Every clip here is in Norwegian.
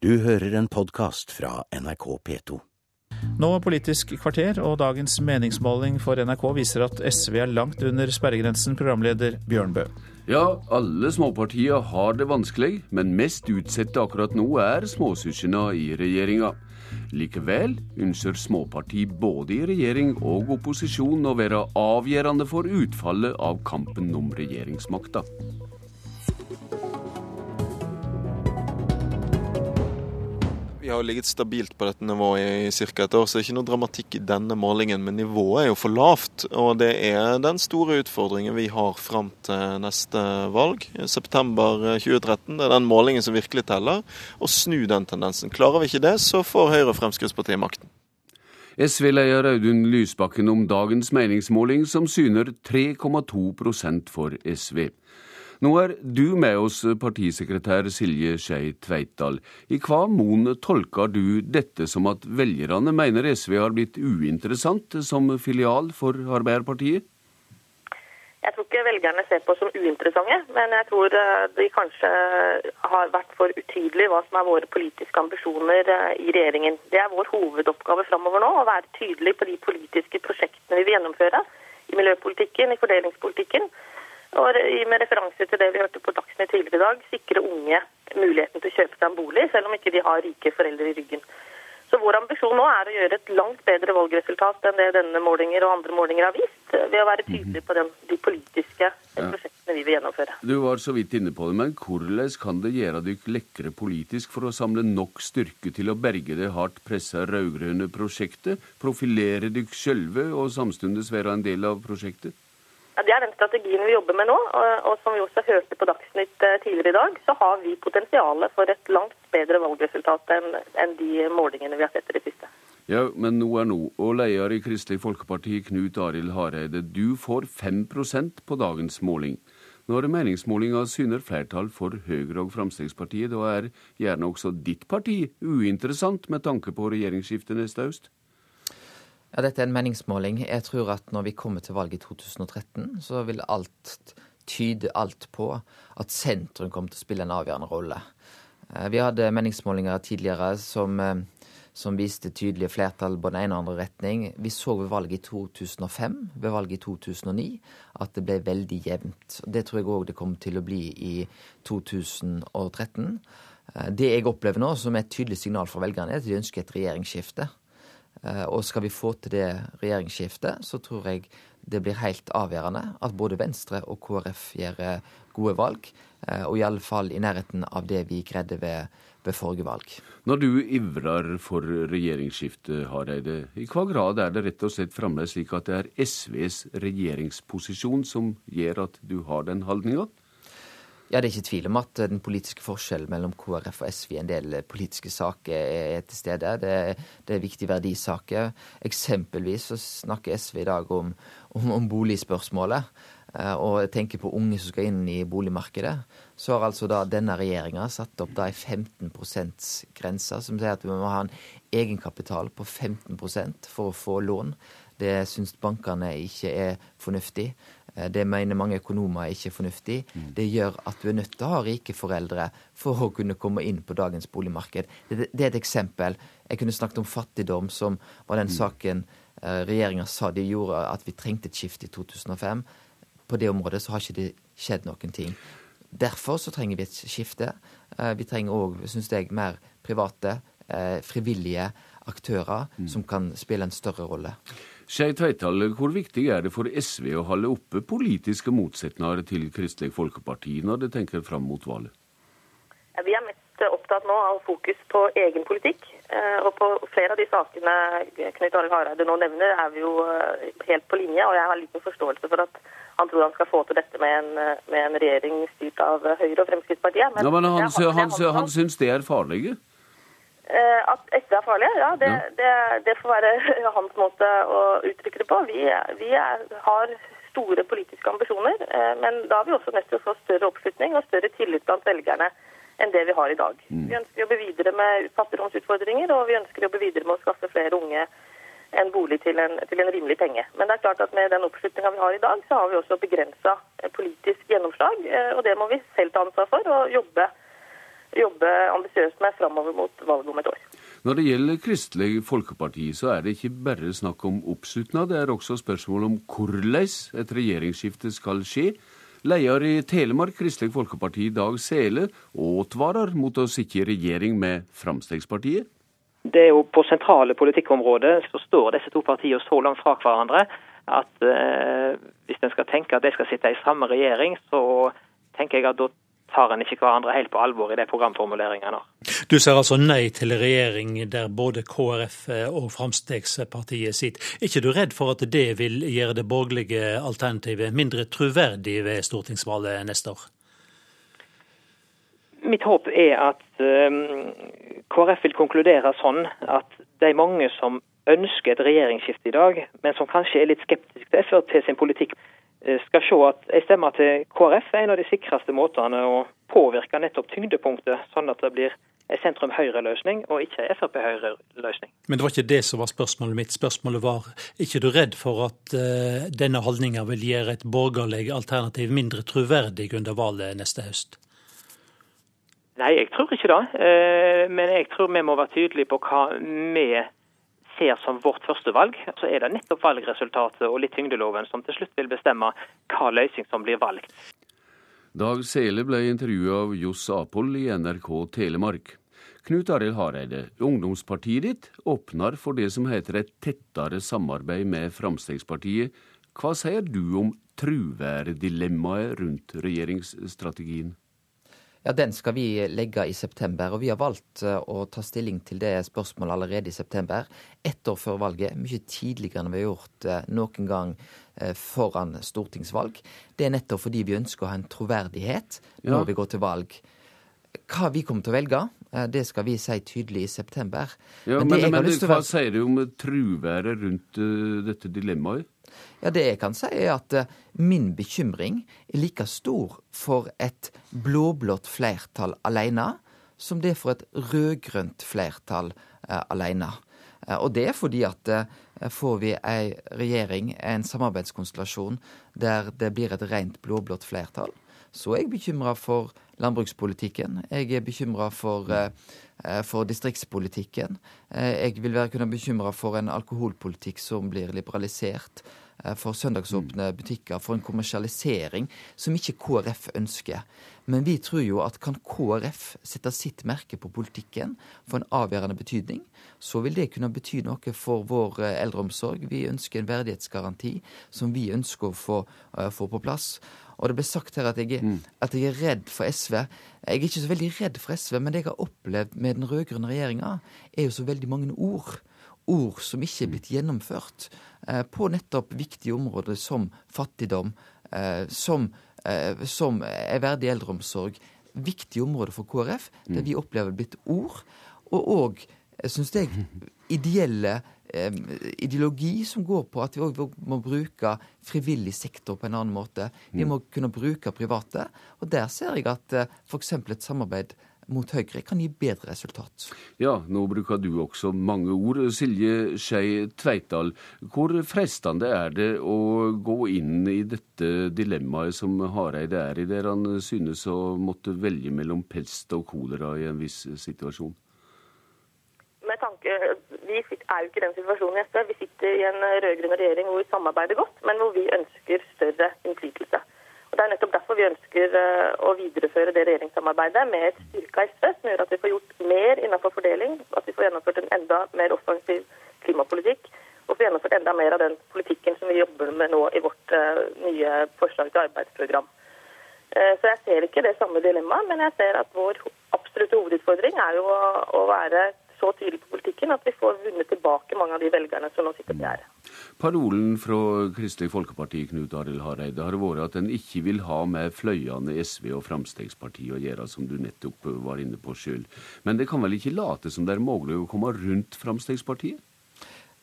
Du hører en podkast fra NRK P2. Nå Politisk kvarter, og dagens meningsmåling for NRK viser at SV er langt under sperregrensen, programleder Bjørnbø. Ja, alle småpartier har det vanskelig, men mest utsatte akkurat nå er småsøsknene i regjeringa. Likevel ønsker småparti både i regjering og opposisjon å være avgjørende for utfallet av kampen om regjeringsmakta. Vi har ligget stabilt på dette nivået i ca. et år, så det er ikke noe dramatikk i denne målingen. Men nivået er jo for lavt, og det er den store utfordringen vi har fram til neste valg. September 2013. Det er den målingen som virkelig teller. Å snu den tendensen. Klarer vi ikke det, så får Høyre og Fremskrittspartiet makten. SV-leder Audun Lysbakken om dagens meningsmåling, som syner 3,2% for SV. Nå er du med oss, partisekretær Silje Skei Tveitdal. I hva mon tolker du dette som at velgerne mener SV har blitt uinteressant som filial for Arbeiderpartiet? Jeg tror ikke velgerne ser på som uinteressante, men jeg tror eh, de kanskje har vært for utydelige hva som er våre politiske ambisjoner eh, i regjeringen. Det er vår hovedoppgave framover nå, å være tydelig på de politiske prosjektene vi vil gjennomføre. I miljøpolitikken, i fordelingspolitikken. Og med referanse til det vi hørte på Dagsnytt tidligere i dag, sikre unge muligheten til å kjøpe seg en bolig, selv om ikke de har rike foreldre i ryggen. Så Vår ambisjon nå er å gjøre et langt bedre valgresultat enn det denne målinger og andre målinger har vist, ved å være tydelige på den, de politiske prosjektene vi vil gjennomføre. Du var så vidt inne på det, men hvordan kan det gjøre dere lekre politisk for å samle nok styrke til å berge det hardt pressa rød-grønne prosjektet, profilere dere sjølve og samtidig være en del av prosjektet? Ja, Det er den strategien vi jobber med nå. Og, som vi også hørte på Dagsnytt eh, tidligere i dag, så har vi potensialet for et langt bedre valgresultat enn, de målingene vi har sett i det siste. Ja, men nå er nå. Og leder i Kristelig Folkeparti, Knut Arild Hareide, du får 5% på dagens måling. Når meningsmålinga syner flertall for Høyre og Fremskrittspartiet, da er gjerne også ditt parti uinteressant med tanke på regjeringsskiftet neste høst? Ja, Dette er en meningsmåling. Jeg tror at når vi kommer til valget i 2013, så vil alt tyde alt på at sentrum kommer til å spille en avgjørende rolle. Eh, vi hadde meningsmålinger tidligere som, eh, som viste tydelige flertall på den ene og andre retning. Vi så ved valget i 2005, ved valget i 2009, at det ble veldig jevnt. Det tror jeg òg det kommer til å bli i 2013. Eh, det jeg opplever nå som er et tydelig signal fra velgerne, er at de ønsker et regjeringsskifte. Eh, og skal vi få til det regjeringsskiftet, så tror jeg det blir helt avgjørende at både Venstre og KrF gjør eh, gode valg. Eh, og i alle fall i nærheten av det vi greide ved, ved forrige valg. Når du ivrer for regjeringsskifte, Hareide, i hva grad er det rett og slett fremdeles slik at det er SVs regjeringsposisjon som gjør at du har den holdninga? Ja, Det er ikke tvil om at den politiske forskjellen mellom KrF og SV i en del politiske saker er til stede. Det, det er viktige verdisaker. Eksempelvis så snakker SV i dag om, om, om boligspørsmålet. Eh, og tenker på unge som skal inn i boligmarkedet. Så har altså da denne regjeringa satt opp da ei 15 %-grense, som sier at vi må ha en egenkapital på 15% for å få lån. Det syns bankene ikke er fornuftig. Eh, det mener mange økonomer er ikke fornuftig. Mm. Det gjør at du er nødt til å ha rike foreldre for å kunne komme inn på dagens boligmarked. Det, det er et eksempel. Jeg kunne snakket om fattigdom, som var den mm. saken eh, regjeringa sa de gjorde at vi trengte et skifte i 2005. På det området så har ikke det skjedd noen ting. Derfor så trenger vi et skifte. Eh, vi trenger òg, syns jeg, mer private, frivillige aktører mm. som kan spille en større rolle. Skei Tveital, hvor viktig er det for SV å holde oppe politiske motsetninger til Kristelig Folkeparti når det tenker fram mot valget? Vi er mest opptatt nå av fokus på egen politikk. Eh, og på flere av de sakene Knut Arild Hareide nå nevner, er vi jo eh, helt på linje. Og jeg har liten forståelse for at han tror han skal få til dette med en, med en regjering styrt av Høyre og Fremskrittspartiet. Men, ja, men han, han, han, han syns det er farlig? Eh, at SV er farlige, ja, det, det, det, får være hans måte å uttrykke det på. Vi, vi er, har store politiske ambisjoner, eh, men da har vi også nødt til å få større oppslutning og større tillit blant velgerne enn det vi har i dag. Mm. Vi ønsker å jobbe videre med fattigdomsutfordringer, og vi ønsker å jobbe videre med å skaffe flere unge en bolig til en, til en rimelig penge. Men det er klart at med den oppslutninga vi har i dag, så har vi også begrensa politisk gjennomslag, eh, og det må vi selv ta ansvar for og jobbe jobbe ambisiøst med framover mot valget om et år. Når det gjelder Kristelig Folkeparti, så er det ikke bare snakk om oppslutnad, det er også spørsmål om hvordan et regjeringsskifte skal skje. Leder i Telemark Kristelig Folkeparti, Dag Sele, advarer mot å sitte i regjering med Fremskrittspartiet. Det er jo På sentrale politikkområder så står disse to partiene så langt fra hverandre at eh, hvis en skal tenke at de skal sitte i samme regjering, så tenker jeg at da tar en ikke hverandre helt på alvor i de programformuleringene. Du ser altså nei til regjering der både KrF og Fremskrittspartiet sitter. Er ikke du redd for at det vil gjøre det borgerlige alternativet mindre troverdig ved stortingsvalget neste år? Mitt håp er at um, KrF vil konkludere sånn at de mange som ønsker et regjeringsskifte i dag, men som kanskje er litt skeptiske til Frp sin politikk, Eh, skal se at en stemme til KrF er en av de sikreste måtene å påvirke nettopp tyngdepunktet, sånn at det blir en sentrum-høyre-løsning og ikke en Frp-høyre-løsning. Men det var ikke det som var spørsmålet mitt. Spørsmålet var ikke du redd for at uh, denne holdninga vil gjøre et borgerlig alternativ mindre troverdig under valget neste høst? Nei, jeg tror ikke det. Uh, men jeg tror vi må være tydelige på hva vi ser som vårt førstevalg, så er det nettopp valgresultatet og litt tyngdeloven som til slutt vil bestemme hva løsning som blir valgt. Dag Sele ble intervjuet av Johs Apoll i NRK Telemark. Knut Arild Hareide, ungdomspartiet ditt åpner for det som heter et tettere samarbeid med Fremskrittspartiet. Hva sier du om truværdilemmaet rundt regjeringsstrategien? Ja, Den skal vi legge i september. og Vi har valgt eh, å ta stilling til det spørsmålet allerede i september. Ett år før valget. Mye tidligere enn vi har gjort eh, noen gang eh, foran stortingsvalg. Det er nettopp fordi vi ønsker å ha en troverdighet når ja. vi går til valg. Hva vi kommer til å velge, det skal vi si tydelig i september. Ja, men, men, men hva sier du om truværet rundt uh, dette dilemmaet? Ja, Det jeg kan si, er at uh, min bekymring er like stor for et blå-blått flertall alene som det er for et rød-grønt flertall uh, alene. Og det er fordi at får vi ei regjering, en samarbeidskonstellasjon, der det blir et rent blå-blått flertall, så er jeg bekymra for landbrukspolitikken. Jeg er bekymra for, for, distriktspolitikken. Jeg vil være kunne bekymra for en alkoholpolitikk som blir liberalisert. Eh, for søndagsåpne butikker, for en kommersialisering som ikke KrF ønsker. Men vi tror jo at kan KrF sette sitt merke på politikken for en avgjørende betydning, så vil det kunne bety noe for vår eh, eldreomsorg. Vi ønsker en verdighetsgaranti som vi ønsker å få, uh, få på plass. Og det ble sagt her at jeg, er, mm. at jeg, er, redd for SV. Jeg er ikke så veldig redd for SV, men det jeg har opplevd med den rød-grønne regjeringa, er jo så veldig mange ord ord som ikke er blitt gjennomført på nettopp viktige områder som fattigdom, eh, som, eh, som er verdig eldreomsorg. Viktige områder for KrF, der mm. vi opplever blitt ord. Og òg, syns jeg, ideelle ideologi som går på at vi òg må bruke frivillig sektor på en annen måte. Vi mm. må kunne bruke private. Og der ser jeg at f.eks. et samarbeid mot Høyre kan gi bedre resultat. Ja, nå bruker du også mange ord. Silje Skei Tveitdal, hvor fristende er det å gå inn i dette dilemmaet som Hareide er i, der han synes å måtte velge mellom pest og kolera i en viss situasjon? Med tanke, Vi er jo ikke i den situasjonen i SV. Vi sitter i en rød-grønn regjering hvor vi samarbeider godt, men hvor vi ønsker større innflytelse. Og Det er nettopp derfor vi ønsker eh, å videreføre det regjeringssamarbeidet med et styrka SV, som gjør at vi får gjort mer innenfor fordeling, at vi får gjennomført en enda mer offensiv klimapolitikk, og får gjennomført enda mer av den politikken som vi jobber med nå i vårt uh, nye forslag til arbeidsprogram. Uh, så jeg ser ikke det samme dilemmaet, men jeg ser at vår absolutte hovedutfordring er jo å være så tydelig på politikken at vi får vunnet tilbake mange av de velgerne som nå sitter på gjerdet. Parolen fra Kristelig Folkeparti Knut Arild Hareide har vært at en ikke vil ha med fløyene SV og Frp å gjøre, som du nettopp var inne på sjøl. Men det kan vel ikke late som det er mulig å komme rundt Frp?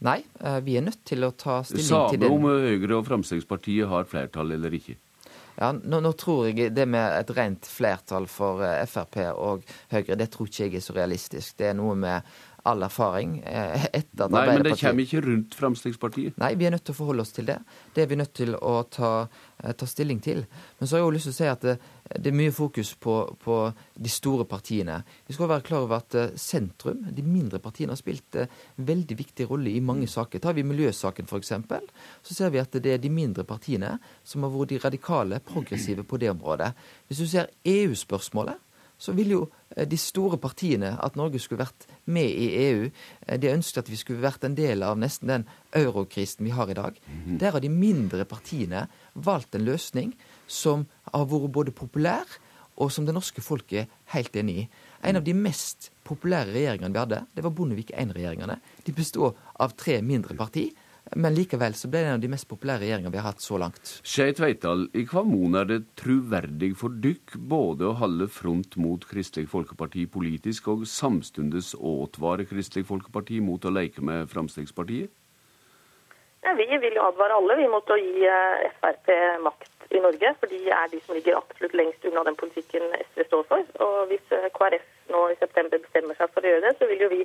Nei, eh, vi er nødt til å ta stilling Samme til det. Samme om Høyre og Frp har flertall eller ikke? Ja, nå, nå, tror jeg det med et rent flertall for uh, Frp og Høyre, det tror ikke jeg er så realistisk. Det er noe med all erfaring uh, etter at Nei, men det kommer ikke rundt Fremskrittspartiet? Nei, vi er nødt til å forholde oss til det. Det er vi nødt til å ta, uh, ta stilling til. Men så har jeg jo lyst til å si at det er mye fokus på, på, de store partiene. Vi skal være klar over at eh, sentrum, de mindre partiene, har spilt en eh, veldig viktig rolle i mange saker. Tar vi miljøsaken f.eks., så ser vi at det er de mindre partiene som har vært de radikale, progressive på det området. Hvis du ser EU-spørsmålet, så vil jo eh, de store partiene at Norge skulle vært med i EU. De ønsket at vi skulle vært en del av nesten den eurokrisen vi har i dag. Mhm. Der har de mindre partiene valgt en løsning som har vært både populær, og som det norske folket er helt enig i. En av de mest populære regjeringene vi hadde, det var Bondevik I-regjeringene. De bestod av tre mindre parti. Men likevel så ble det en av de mest populære regjeringene vi har hatt så langt. Skei Tveitdal, i hva mon er det truverdig for dykk både å holde front mot Kristelig Folkeparti politisk, og samstundes åtvare Kristelig Folkeparti mot å leke med Fremskrittspartiet? Ja, vi vil jo advare alle vi mot å gi eh, Frp makt i Norge. For de er de som ligger absolutt lengst unna den politikken SV står for. Og hvis eh, KrF nå i september bestemmer seg for å gjøre det, så vil jo vi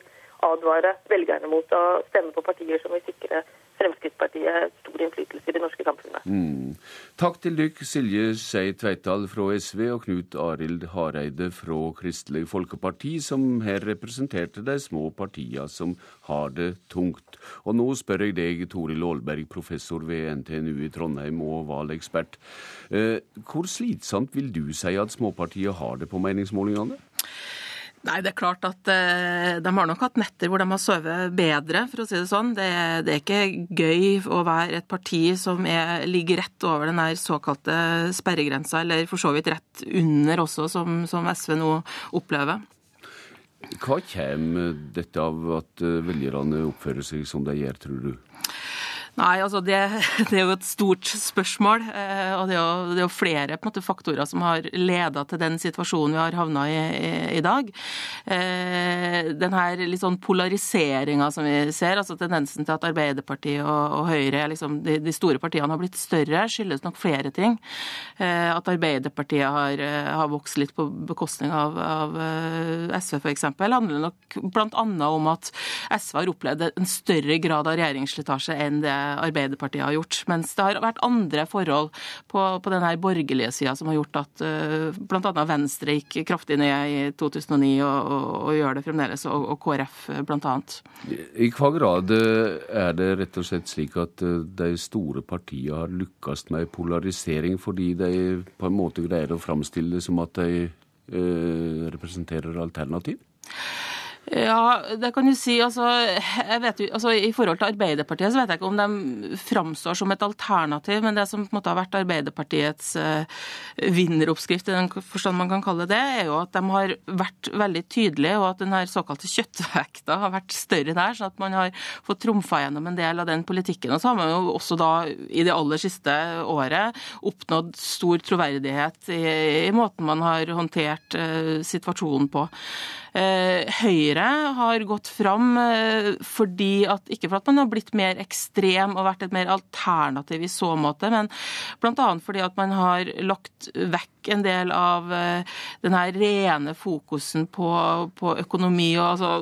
advare velgerne mot å stemme på partier som vil sikre Fremskrittspartiet stor innflytelse i det norske samfunnet. Mm. Takk til dykk, Silje Skei Tveitdal fra SV og Knut Arild Hareide fra Kristelig Folkeparti, som her representerte de små partiene som har det tungt. Og nå spør jeg deg, Toril Aalberg, professor ved NTNU i Trondheim og valgekspert. Eh, hvor slitsomt vil du si at småpartiet har det på meningsmålingene? Nei, det er klart at eh, de har nok hatt netter hvor de har sovet bedre, for å si det sånn. Det, det, er ikke gøy å være et parti som er, ligger rett over den der såkalte sperregrensa, eller for så vidt rett under også, som, som SV nå opplever. Hva kommer dette av at eh, velgerne oppfører seg som de gjør, tror du? Nei, altså det, det, er jo et stort spørsmål. Eh, og det er jo, det er jo flere måte, faktorer som har leda til den situasjonen vi har havna i, i, i dag. Eh, den her litt sånn polariseringa som vi ser, altså tendensen til at Arbeiderpartiet og, og Høyre, liksom, de, de, store partiene, har blitt større, skyldes nok flere ting. Eh, at Arbeiderpartiet har, har, vokst litt på bekostning av, av SV f.eks., handler nok bl.a. om at SV har opplevd en større grad av regjeringsslitasje enn det Arbeiderpartiet har gjort. Mens det har vært andre forhold på, på denne borgerlige sida som har gjort at uh, eh, bl.a. Venstre gikk kraftig ned i 2009 og, og, og gjør det fremdeles, og, og KrF bl.a. I hva grad eh, er det rett og slett slik at eh, de store partiene har lykkes med polarisering fordi de på en måte greier å framstille det som at de uh, representerer alternativ? Ja, det kan du si. Altså, vet, altså, I forhold til Arbeiderpartiet så vet jeg ikke om de framstår som et alternativ, men det som på en måte har vært Arbeiderpartiets uh, vinneroppskrift, i den forstand man kan kalle det, er jo at de har vært veldig tydelige, og at den her såkalte kjøttvekta har vært større der, sånn at man har fått trumfa gjennom en del av den politikken. Og så har man jo også da i det aller siste året oppnådd stor troverdighet i, i måten man har håndtert uh, situasjonen på. Uh, Høyre Høyre har gått fram eh, fordi at, ikke for at man har blitt mer ekstrem og vært et mer alternativ i så måte, men bl.a. fordi at man har lagt vekk en del av eh, den her rene fokusen på, på økonomi og altså,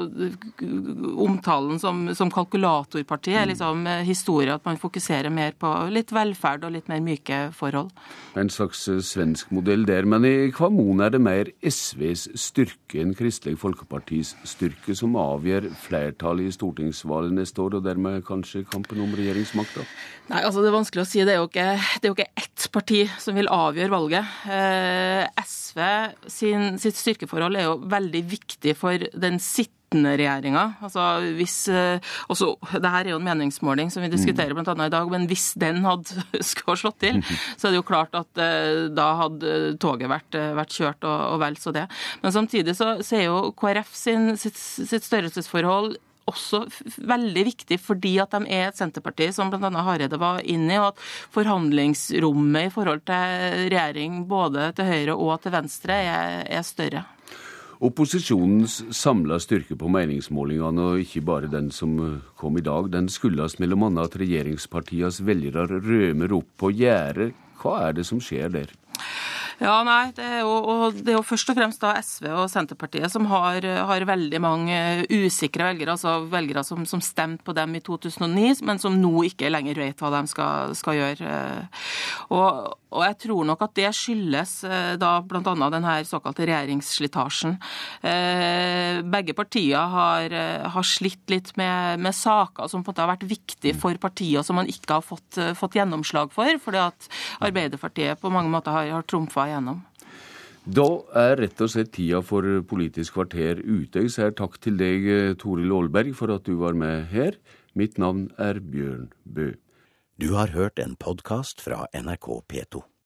omtalen som, som kalkulatorparti er liksom eh, historie, at man fokuserer mer på litt velferd og litt mer myke forhold. En slags svensk modell der, men i hva mon er det mer SVs styrke enn Kristelig Folkepartis styrke? Styrke som avgjør flertallet i stortingsvalget neste år, og dermed kanskje kampen om regjeringsmakta? Nei, altså Det er vanskelig å si. Det er jo ikke, det jo ikke ett parti som vil avgjøre valget. Eh, SV sin, sitt styrkeforhold er jo veldig viktig for den sittende regjeringa. Altså hvis eh, også, Det her er jo en meningsmåling som vi diskuterer blant annet i dag, men hvis den hadde skulle slått til, så er det jo klart at uh, da hadde toget vært, uh, vært kjørt, og, og, vel så det. Men samtidig så, så er jo KrF sin, sitt, sitt størrelsesforhold også veldig viktig fordi at de er et Senterparti som bl.a. Hareide var inne i, og at forhandlingsrommet i forhold til regjering både til høyre og til venstre er, er større. Opposisjonens samla styrke på meningsmålingene, og ikke bare den som kom i dag, den skyldes bl.a. at regjeringspartienes velgere rømer opp på gjerdet. Hva er det som skjer der? Ja, nei, det er, jo, det er jo, først og fremst da SV og Senterpartiet som har, har veldig mange usikre velgere, altså velgere som, som, stemte på dem i 2009, men som nå ikke lenger vet hva de skal, skal gjøre. Og, og, jeg tror nok at det skyldes eh, da bl.a. denne såkalte regjeringsslitasjen. Eh, begge partier har, har slitt litt med, med, saker som på en måte har vært viktige for partier som man ikke har fått, fått gjennomslag for, fordi at Arbeiderpartiet på mange måter har, har trumfa igjennom. Da er rett og slett tida for Politisk kvarter ute. Jeg sier takk til deg, Toril Aalberg, for at du var med her. Mitt navn er Bjørn Bø. Du har hørt en podkast fra NRK P2.